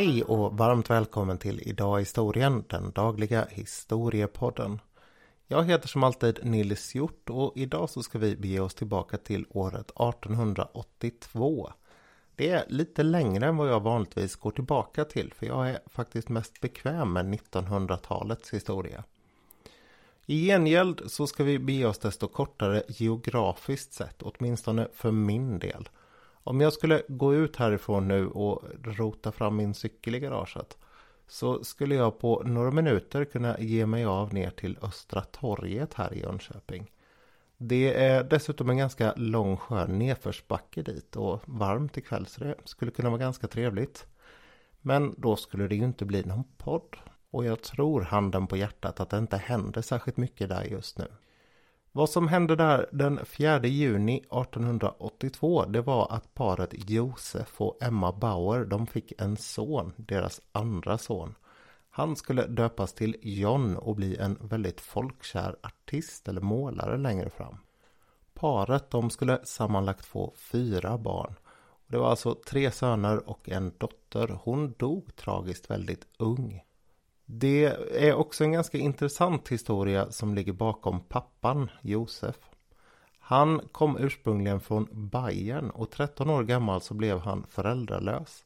Hej och varmt välkommen till Idag i historien, den dagliga historiepodden. Jag heter som alltid Nils Hjort och idag så ska vi bege oss tillbaka till året 1882. Det är lite längre än vad jag vanligtvis går tillbaka till för jag är faktiskt mest bekväm med 1900-talets historia. I gengäld så ska vi bege oss desto kortare geografiskt sett, åtminstone för min del. Om jag skulle gå ut härifrån nu och rota fram min cykel i garaget så skulle jag på några minuter kunna ge mig av ner till Östra torget här i Jönköping. Det är dessutom en ganska lång skön nedförsbacke dit och varmt ikväll så det skulle kunna vara ganska trevligt. Men då skulle det ju inte bli någon podd. Och jag tror handen på hjärtat att det inte händer särskilt mycket där just nu. Vad som hände där den 4 juni 1882 det var att paret Josef och Emma Bauer de fick en son, deras andra son. Han skulle döpas till John och bli en väldigt folkkär artist eller målare längre fram. Paret de skulle sammanlagt få fyra barn. Det var alltså tre söner och en dotter. Hon dog tragiskt väldigt ung. Det är också en ganska intressant historia som ligger bakom pappan Josef. Han kom ursprungligen från Bayern och 13 år gammal så blev han föräldralös.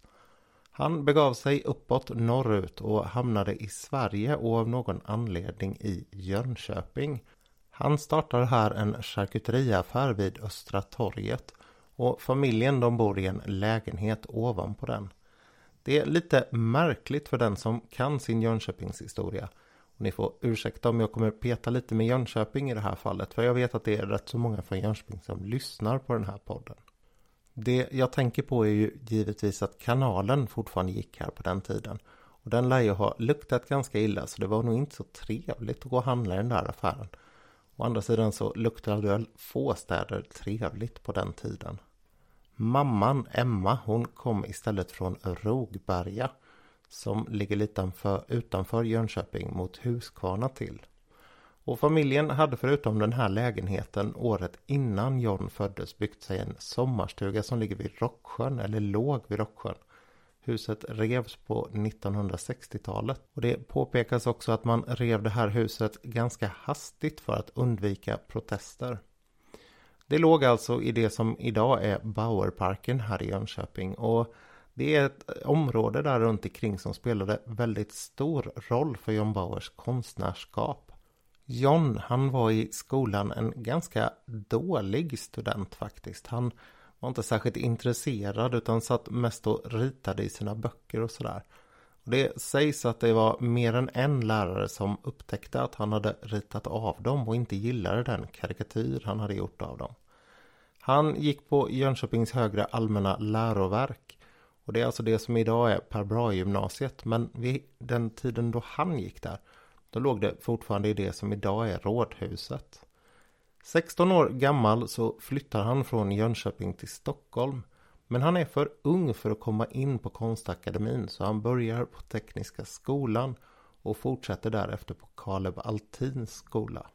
Han begav sig uppåt norrut och hamnade i Sverige och av någon anledning i Jönköping. Han startar här en charkuteriaffär vid Östra torget och familjen de bor i en lägenhet ovanpå den. Det är lite märkligt för den som kan sin Jönköpings historia. Och ni får ursäkta om jag kommer peta lite med Jönköping i det här fallet. För jag vet att det är rätt så många från Jönköping som lyssnar på den här podden. Det jag tänker på är ju givetvis att kanalen fortfarande gick här på den tiden. Och den lär ju ha luktat ganska illa så det var nog inte så trevligt att gå och handla i den där affären. Å andra sidan så luktade väl få städer trevligt på den tiden. Mamman Emma hon kom istället från Rogberga som ligger lite utanför, Jönköping mot Huskvarna till. Och familjen hade förutom den här lägenheten året innan John föddes byggt sig en sommarstuga som ligger vid Rocksjön eller låg vid Rocksjön. Huset revs på 1960-talet och det påpekas också att man rev det här huset ganska hastigt för att undvika protester. Det låg alltså i det som idag är Bauerparken här i Jönköping och det är ett område där runt omkring som spelade väldigt stor roll för John Bauers konstnärskap. John, han var i skolan en ganska dålig student faktiskt. Han var inte särskilt intresserad utan satt mest och ritade i sina böcker och sådär. Det sägs att det var mer än en lärare som upptäckte att han hade ritat av dem och inte gillade den karikatyr han hade gjort av dem. Han gick på Jönköpings högre allmänna läroverk och det är alltså det som idag är Per Brahe-gymnasiet men vid den tiden då han gick där då låg det fortfarande i det som idag är Rådhuset. 16 år gammal så flyttar han från Jönköping till Stockholm men han är för ung för att komma in på konstakademin så han börjar på Tekniska skolan och fortsätter därefter på Kaleb Altins skola.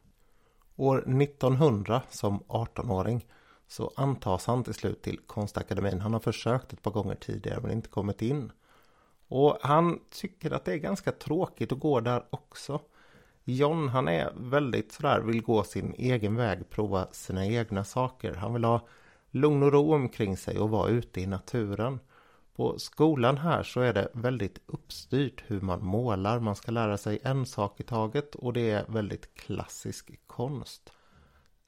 År 1900 som 18-åring så antas han till slut till konstakademin. Han har försökt ett par gånger tidigare men inte kommit in. Och han tycker att det är ganska tråkigt att gå där också. John han är väldigt sådär, vill gå sin egen väg, prova sina egna saker. Han vill ha lugn och ro omkring sig och vara ute i naturen. På skolan här så är det väldigt uppstyrt hur man målar. Man ska lära sig en sak i taget och det är väldigt klassisk konst.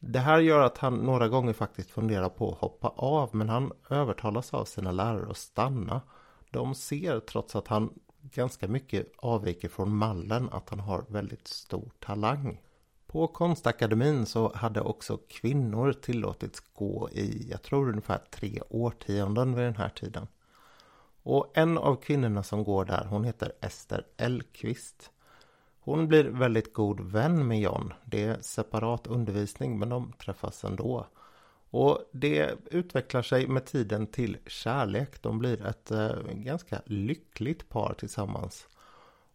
Det här gör att han några gånger faktiskt funderar på att hoppa av men han övertalas av sina lärare att stanna. De ser trots att han ganska mycket avviker från mallen att han har väldigt stor talang. På konstakademin så hade också kvinnor tillåtits gå i, jag tror ungefär tre årtionden vid den här tiden. Och en av kvinnorna som går där, hon heter Ester Elkvist. Hon blir väldigt god vän med John. Det är separat undervisning men de träffas ändå. Och det utvecklar sig med tiden till kärlek. De blir ett eh, ganska lyckligt par tillsammans.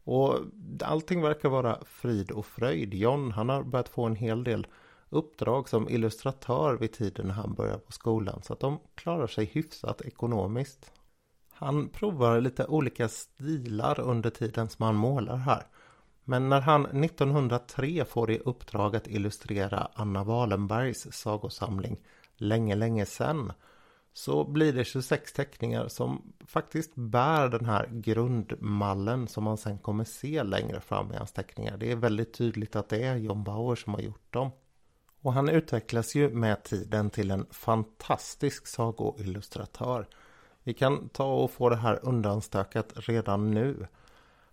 Och allting verkar vara frid och fröjd. John han har börjat få en hel del uppdrag som illustratör vid tiden när han börjar på skolan. Så att de klarar sig hyfsat ekonomiskt. Han provar lite olika stilar under tiden som han målar här. Men när han 1903 får i uppdrag att illustrera Anna Wallenbergs sagosamling Länge, länge sen så blir det 26 teckningar som faktiskt bär den här grundmallen som man sen kommer se längre fram i hans teckningar. Det är väldigt tydligt att det är John Bauer som har gjort dem. Och han utvecklas ju med tiden till en fantastisk sagoillustratör. Vi kan ta och få det här undanstökat redan nu.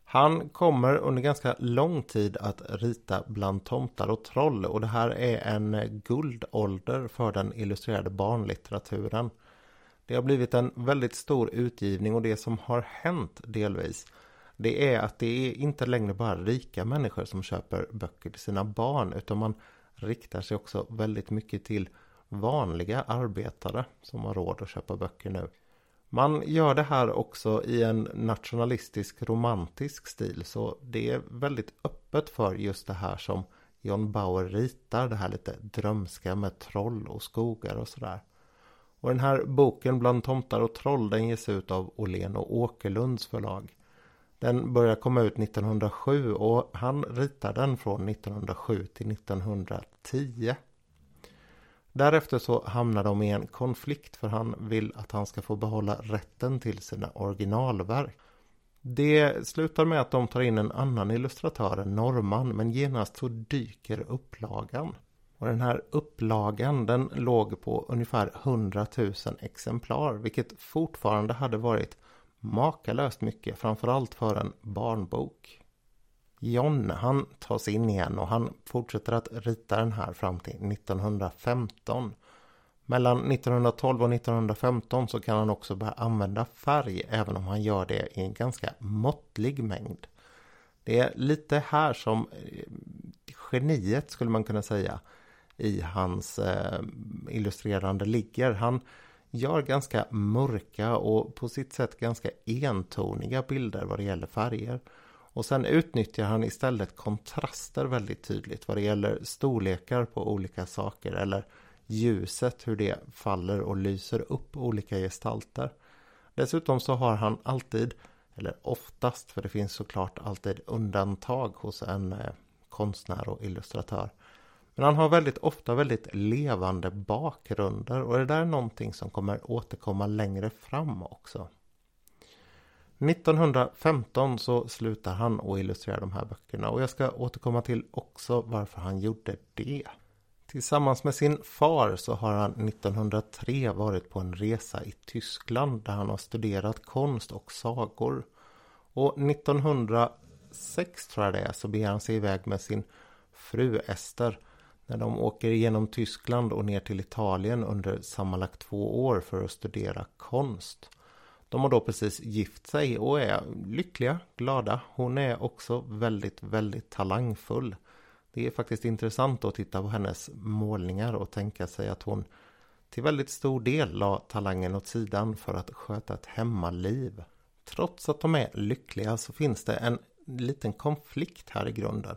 Han kommer under ganska lång tid att rita bland tomtar och troll och det här är en guldålder för den illustrerade barnlitteraturen. Det har blivit en väldigt stor utgivning och det som har hänt delvis det är att det är inte längre bara rika människor som köper böcker till sina barn utan man riktar sig också väldigt mycket till vanliga arbetare som har råd att köpa böcker nu. Man gör det här också i en nationalistisk romantisk stil så det är väldigt öppet för just det här som John Bauer ritar, det här lite drömska med troll och skogar och sådär. Och den här boken Bland tomtar och troll den ges ut av Åhlén och Åkerlunds förlag. Den börjar komma ut 1907 och han ritar den från 1907 till 1910. Därefter så hamnar de i en konflikt för han vill att han ska få behålla rätten till sina originalverk. Det slutar med att de tar in en annan illustratör, en norrman, men genast så dyker upplagan. Och den här upplagan den låg på ungefär 100 000 exemplar, vilket fortfarande hade varit makalöst mycket, framförallt för en barnbok. John, han tas in igen och han fortsätter att rita den här fram till 1915. Mellan 1912 och 1915 så kan han också börja använda färg även om han gör det i en ganska måttlig mängd. Det är lite här som eh, geniet skulle man kunna säga i hans eh, illustrerande ligger. Han gör ganska mörka och på sitt sätt ganska entoniga bilder vad det gäller färger. Och sen utnyttjar han istället kontraster väldigt tydligt vad det gäller storlekar på olika saker eller ljuset, hur det faller och lyser upp olika gestalter. Dessutom så har han alltid, eller oftast, för det finns såklart alltid undantag hos en eh, konstnär och illustratör. Men han har väldigt ofta väldigt levande bakgrunder och det där är någonting som kommer återkomma längre fram också. 1915 så slutar han att illustrera de här böckerna och jag ska återkomma till också varför han gjorde det. Tillsammans med sin far så har han 1903 varit på en resa i Tyskland där han har studerat konst och sagor. Och 1906 tror jag det är så beger han sig iväg med sin fru Ester när de åker genom Tyskland och ner till Italien under sammanlagt två år för att studera konst. De har då precis gift sig och är lyckliga, glada. Hon är också väldigt, väldigt talangfull. Det är faktiskt intressant att titta på hennes målningar och tänka sig att hon till väldigt stor del la talangen åt sidan för att sköta ett hemmaliv. Trots att de är lyckliga så finns det en liten konflikt här i grunden.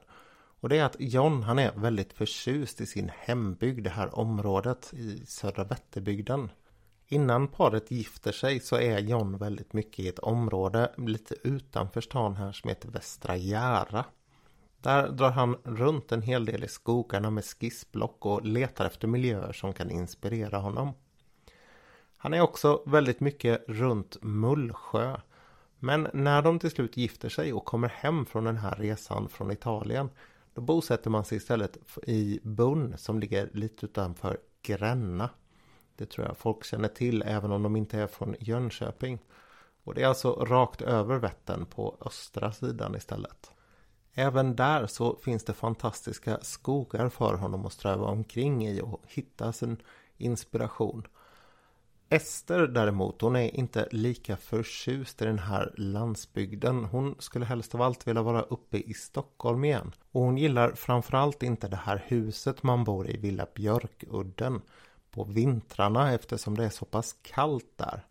Och det är att John han är väldigt förtjust i sin hembygd, det här området i södra Vätterbygden. Innan paret gifter sig så är John väldigt mycket i ett område lite utanför stan här som heter Västra Jära. Där drar han runt en hel del i skogarna med skissblock och letar efter miljöer som kan inspirera honom. Han är också väldigt mycket runt Mullsjö. Men när de till slut gifter sig och kommer hem från den här resan från Italien då bosätter man sig istället i Bunn som ligger lite utanför Gränna. Det tror jag folk känner till även om de inte är från Jönköping. Och det är alltså rakt över Vättern på östra sidan istället. Även där så finns det fantastiska skogar för honom att ströva omkring i och hitta sin inspiration. Ester däremot, hon är inte lika förtjust i den här landsbygden. Hon skulle helst av allt vilja vara uppe i Stockholm igen. Och hon gillar framförallt inte det här huset man bor i, Villa Björkudden, på vintrarna eftersom det är så pass kallt där.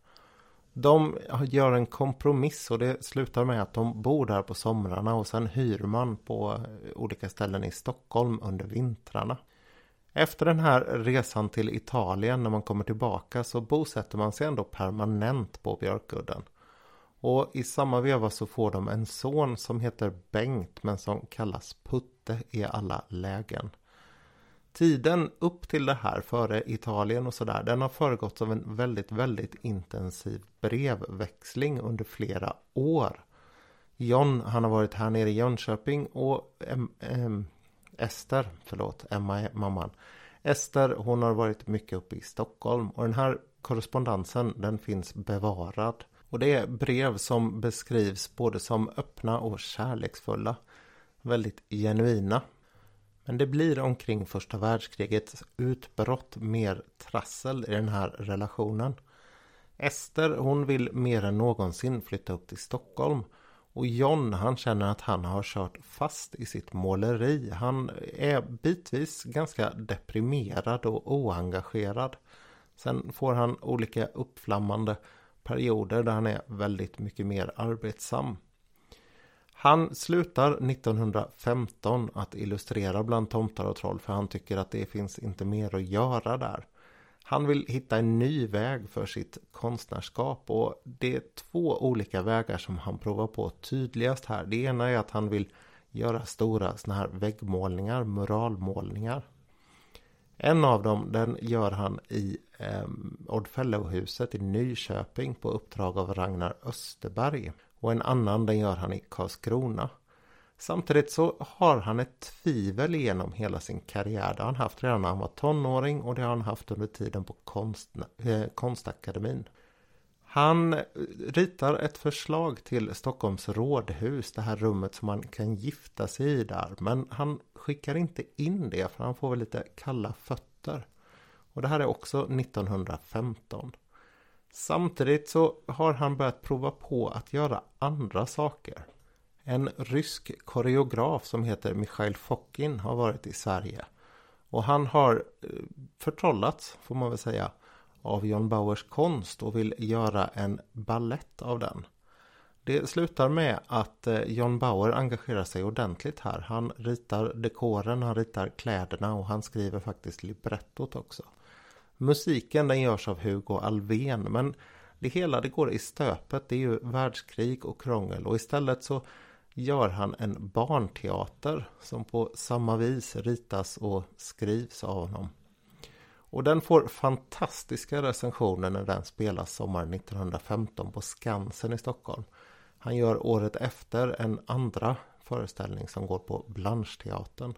De gör en kompromiss och det slutar med att de bor där på somrarna och sen hyr man på olika ställen i Stockholm under vintrarna. Efter den här resan till Italien när man kommer tillbaka så bosätter man sig ändå permanent på Björkudden. Och i samma veva så får de en son som heter Bengt men som kallas Putte i alla lägen. Tiden upp till det här, före Italien och sådär, den har föregått av en väldigt, väldigt intensiv brevväxling under flera år. John, han har varit här nere i Jönköping och äm, äm, Ester, förlåt, Emma är mamman. Ester, hon har varit mycket uppe i Stockholm och den här korrespondensen, den finns bevarad. Och det är brev som beskrivs både som öppna och kärleksfulla. Väldigt genuina. Men det blir omkring första världskrigets utbrott mer trassel i den här relationen. Ester hon vill mer än någonsin flytta upp till Stockholm. Och John han känner att han har kört fast i sitt måleri. Han är bitvis ganska deprimerad och oengagerad. Sen får han olika uppflammande perioder där han är väldigt mycket mer arbetsam. Han slutar 1915 att illustrera bland tomtar och troll för han tycker att det finns inte mer att göra där. Han vill hitta en ny väg för sitt konstnärskap och det är två olika vägar som han provar på tydligast här. Det ena är att han vill göra stora såna här väggmålningar, muralmålningar. En av dem den gör han i eh, Odd Fellow-huset i Nyköping på uppdrag av Ragnar Österberg. Och en annan den gör han i Karlskrona. Samtidigt så har han ett tvivel genom hela sin karriär. Det har han haft redan när han var tonåring och det har han haft under tiden på konst, eh, Konstakademin. Han eh, ritar ett förslag till Stockholms rådhus, det här rummet som man kan gifta sig i där. Men han skickar inte in det för han får väl lite kalla fötter. Och det här är också 1915. Samtidigt så har han börjat prova på att göra andra saker. En rysk koreograf som heter Mikhail Fokin har varit i Sverige. Och han har eh, förtrollats, får man väl säga, av John Bauers konst och vill göra en ballett av den. Det slutar med att eh, John Bauer engagerar sig ordentligt här. Han ritar dekoren, han ritar kläderna och han skriver faktiskt librettot också. Musiken den görs av Hugo Alvén men det hela det går i stöpet. Det är ju världskrig och krångel och istället så gör han en barnteater som på samma vis ritas och skrivs av honom. Och den får fantastiska recensioner när den spelas sommaren 1915 på Skansen i Stockholm. Han gör året efter en andra föreställning som går på Blancheteatern.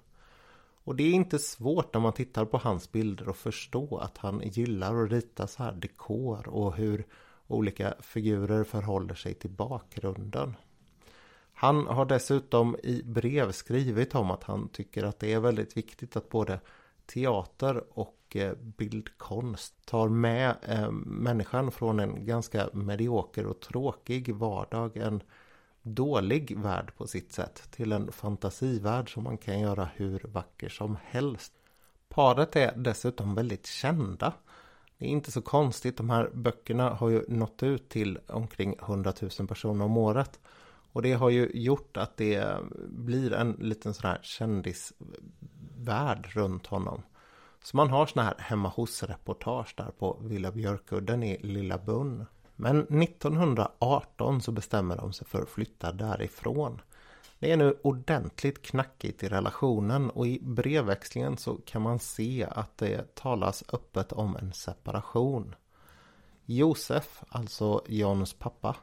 Och det är inte svårt när man tittar på hans bilder att förstå att han gillar att rita så här dekor och hur olika figurer förhåller sig till bakgrunden. Han har dessutom i brev skrivit om att han tycker att det är väldigt viktigt att både teater och eh, bildkonst tar med eh, människan från en ganska medioker och tråkig vardag, en dålig värld på sitt sätt, till en fantasivärld som man kan göra hur vacker som helst. Paret är dessutom väldigt kända. Det är inte så konstigt, de här böckerna har ju nått ut till omkring 100 000 personer om året. Och det har ju gjort att det blir en liten sån här kändisvärld runt honom. Så man har såna här hemma hos-reportage där på Villa Björkudden i Lilla Bunn. Men 1918 så bestämmer de sig för att flytta därifrån. Det är nu ordentligt knackigt i relationen och i brevväxlingen så kan man se att det talas öppet om en separation. Josef, alltså Johns pappa,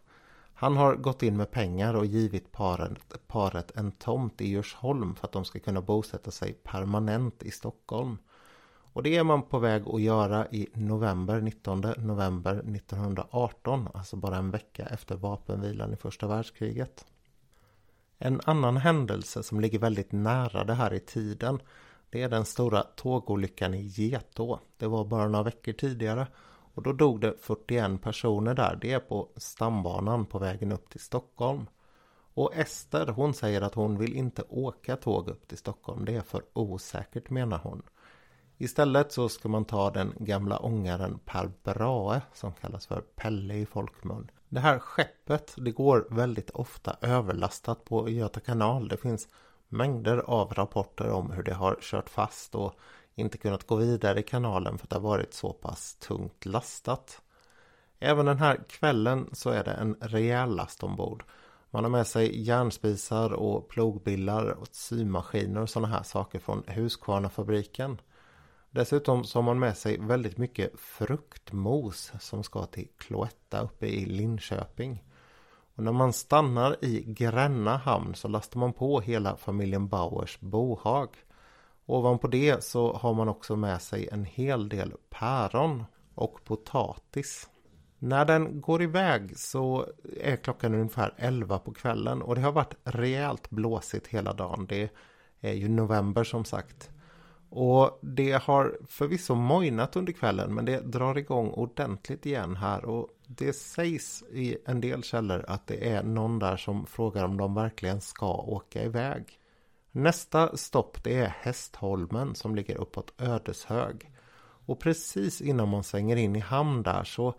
han har gått in med pengar och givit paret, paret en tomt i Djursholm för att de ska kunna bosätta sig permanent i Stockholm. Och det är man på väg att göra i november, 19 november 1918, alltså bara en vecka efter vapenvilan i första världskriget. En annan händelse som ligger väldigt nära det här i tiden det är den stora tågolyckan i Getå. Det var bara några veckor tidigare och då dog det 41 personer där. Det är på stambanan på vägen upp till Stockholm. Och Ester hon säger att hon vill inte åka tåg upp till Stockholm. Det är för osäkert menar hon. Istället så ska man ta den gamla ångaren Per Brahe som kallas för Pelle i folkmun. Det här skeppet det går väldigt ofta överlastat på Göta kanal. Det finns mängder av rapporter om hur det har kört fast och inte kunnat gå vidare i kanalen för att det har varit så pass tungt lastat. Även den här kvällen så är det en rejäl last ombord. Man har med sig järnspisar och plogbillar och symaskiner och sådana här saker från Husqvarnafabriken. Dessutom så har man med sig väldigt mycket fruktmos som ska till Cloetta uppe i Linköping. Och när man stannar i Gränna hamn så lastar man på hela familjen Bauers bohag. Ovanpå det så har man också med sig en hel del päron och potatis. När den går iväg så är klockan ungefär 11 på kvällen och det har varit rejält blåsigt hela dagen. Det är ju november som sagt. Och det har förvisso mojnat under kvällen men det drar igång ordentligt igen här och det sägs i en del källor att det är någon där som frågar om de verkligen ska åka iväg. Nästa stopp det är Hästholmen som ligger uppåt Ödeshög. Och precis innan man svänger in i hamn där så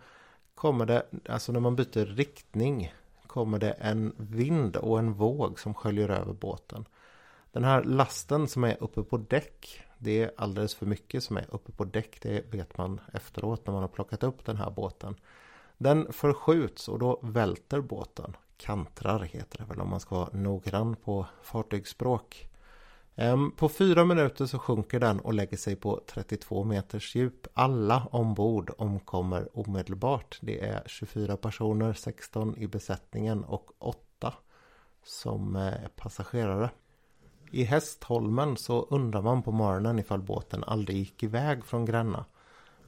kommer det, alltså när man byter riktning, kommer det en vind och en våg som sköljer över båten. Den här lasten som är uppe på däck, det är alldeles för mycket som är uppe på däck. Det vet man efteråt när man har plockat upp den här båten. Den förskjuts och då välter båten. Kantrar heter det väl om man ska vara noggrann på fartygsspråk. Ehm, på fyra minuter så sjunker den och lägger sig på 32 meters djup. Alla ombord omkommer omedelbart. Det är 24 personer, 16 i besättningen och 8 som eh, är passagerare. I Hästholmen så undrar man på morgonen ifall båten aldrig gick iväg från Gränna.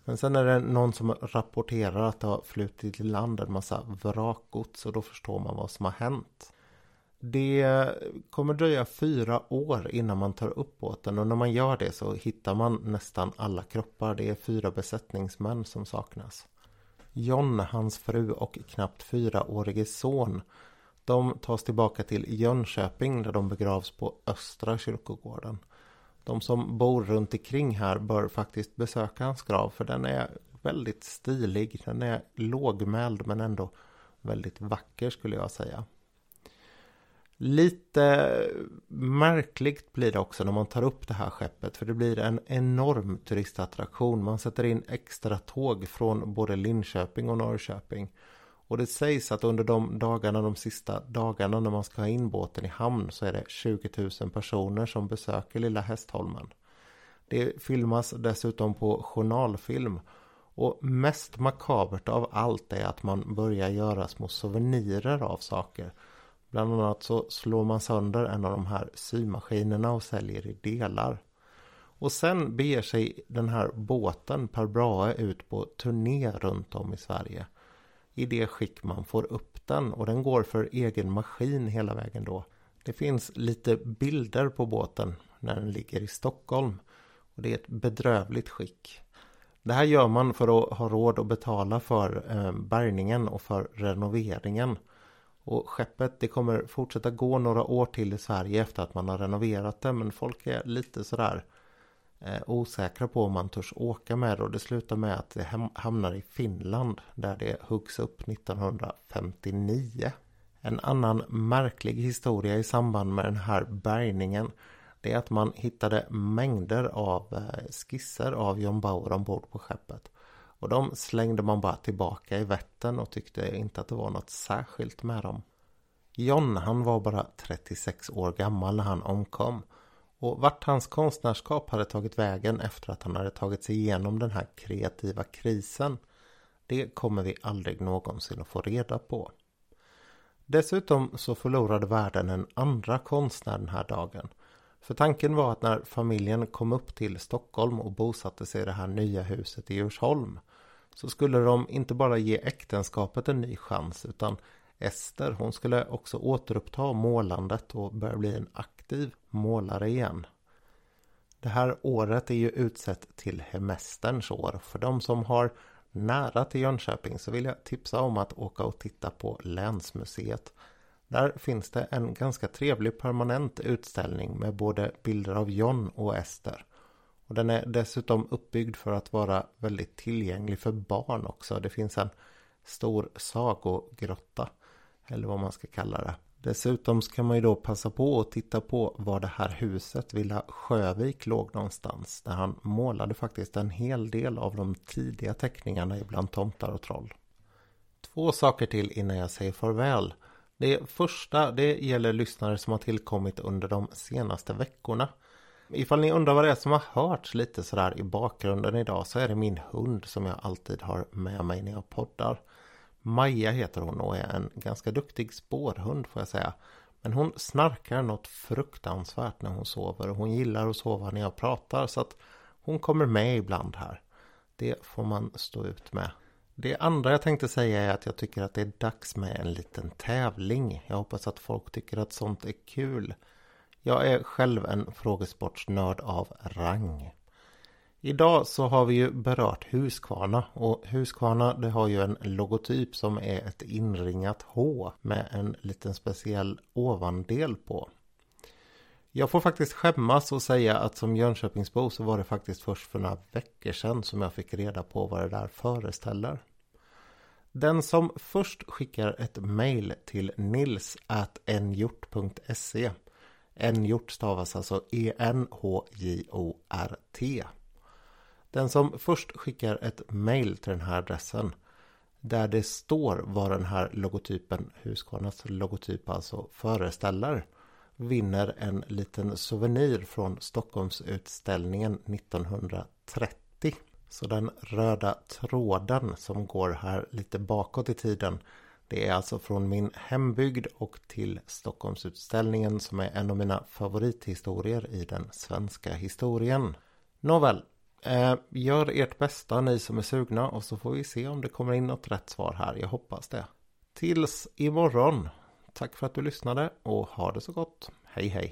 Men sen är det någon som rapporterar att det har flutit i land en massa vrakgods och då förstår man vad som har hänt. Det kommer dröja fyra år innan man tar upp båten och när man gör det så hittar man nästan alla kroppar. Det är fyra besättningsmän som saknas. John, hans fru och knappt fyraårige son de tas tillbaka till Jönköping där de begravs på Östra kyrkogården. De som bor runt omkring här bör faktiskt besöka hans grav för den är väldigt stilig. Den är lågmäld men ändå väldigt vacker skulle jag säga. Lite märkligt blir det också när man tar upp det här skeppet för det blir en enorm turistattraktion. Man sätter in extra tåg från både Linköping och Norrköping. Och det sägs att under de dagarna, de sista dagarna när man ska ha in båten i hamn så är det 20 000 personer som besöker Lilla Hästholmen. Det filmas dessutom på journalfilm. Och mest makabert av allt är att man börjar göra små souvenirer av saker. Bland annat så slår man sönder en av de här symaskinerna och säljer i delar. Och sen beger sig den här båten Per Brahe ut på turné runt om i Sverige i det skick man får upp den och den går för egen maskin hela vägen då. Det finns lite bilder på båten när den ligger i Stockholm och det är ett bedrövligt skick. Det här gör man för att ha råd att betala för eh, bärgningen och för renoveringen. Och skeppet det kommer fortsätta gå några år till i Sverige efter att man har renoverat det men folk är lite sådär Eh, osäkra på om man törs åka med det och det slutar med att det hamnar i Finland där det huggs upp 1959. En annan märklig historia i samband med den här bärgningen det är att man hittade mängder av eh, skisser av John Bauer ombord på skeppet. Och de slängde man bara tillbaka i Vättern och tyckte inte att det var något särskilt med dem. John han var bara 36 år gammal när han omkom och vart hans konstnärskap hade tagit vägen efter att han hade tagit sig igenom den här kreativa krisen det kommer vi aldrig någonsin att få reda på. Dessutom så förlorade världen en andra konstnär den här dagen. För tanken var att när familjen kom upp till Stockholm och bosatte sig i det här nya huset i Djursholm så skulle de inte bara ge äktenskapet en ny chans utan Ester hon skulle också återuppta målandet och börja bli en aktiv målare igen. Det här året är ju utsett till hemesterns år. För de som har nära till Jönköping så vill jag tipsa om att åka och titta på Länsmuseet. Där finns det en ganska trevlig permanent utställning med både bilder av John och Ester. Och den är dessutom uppbyggd för att vara väldigt tillgänglig för barn också. Det finns en stor sagogrotta. Eller vad man ska kalla det. Dessutom ska man ju då passa på att titta på var det här huset, Villa Sjövik, låg någonstans. Där han målade faktiskt en hel del av de tidiga teckningarna ibland tomtar och troll. Två saker till innan jag säger farväl. Det första det gäller lyssnare som har tillkommit under de senaste veckorna. Ifall ni undrar vad det är som har hörts lite sådär i bakgrunden idag så är det min hund som jag alltid har med mig när jag poddar. Maja heter hon och är en ganska duktig spårhund får jag säga. Men hon snarkar något fruktansvärt när hon sover och hon gillar att sova när jag pratar så att hon kommer med ibland här. Det får man stå ut med. Det andra jag tänkte säga är att jag tycker att det är dags med en liten tävling. Jag hoppas att folk tycker att sånt är kul. Jag är själv en frågesportsnörd av rang. Idag så har vi ju berört Husqvarna och Husqvarna det har ju en logotyp som är ett inringat H med en liten speciell ovandel på. Jag får faktiskt skämmas och säga att som Jönköpingsbo så var det faktiskt först för några veckor sedan som jag fick reda på vad det där föreställer. Den som först skickar ett mail till nils.nhjort.se Nhjort stavas alltså E-N-H-J-O-R-T den som först skickar ett mail till den här adressen där det står vad den här logotypen, Husqvarnas logotyp alltså föreställer vinner en liten souvenir från Stockholmsutställningen 1930. Så den röda tråden som går här lite bakåt i tiden det är alltså från min hembygd och till Stockholmsutställningen som är en av mina favorithistorier i den svenska historien. Nåväl, eh, gör ert bästa ni som är sugna och så får vi se om det kommer in något rätt svar här. Jag hoppas det. Tills imorgon. Tack för att du lyssnade och ha det så gott. Hej hej!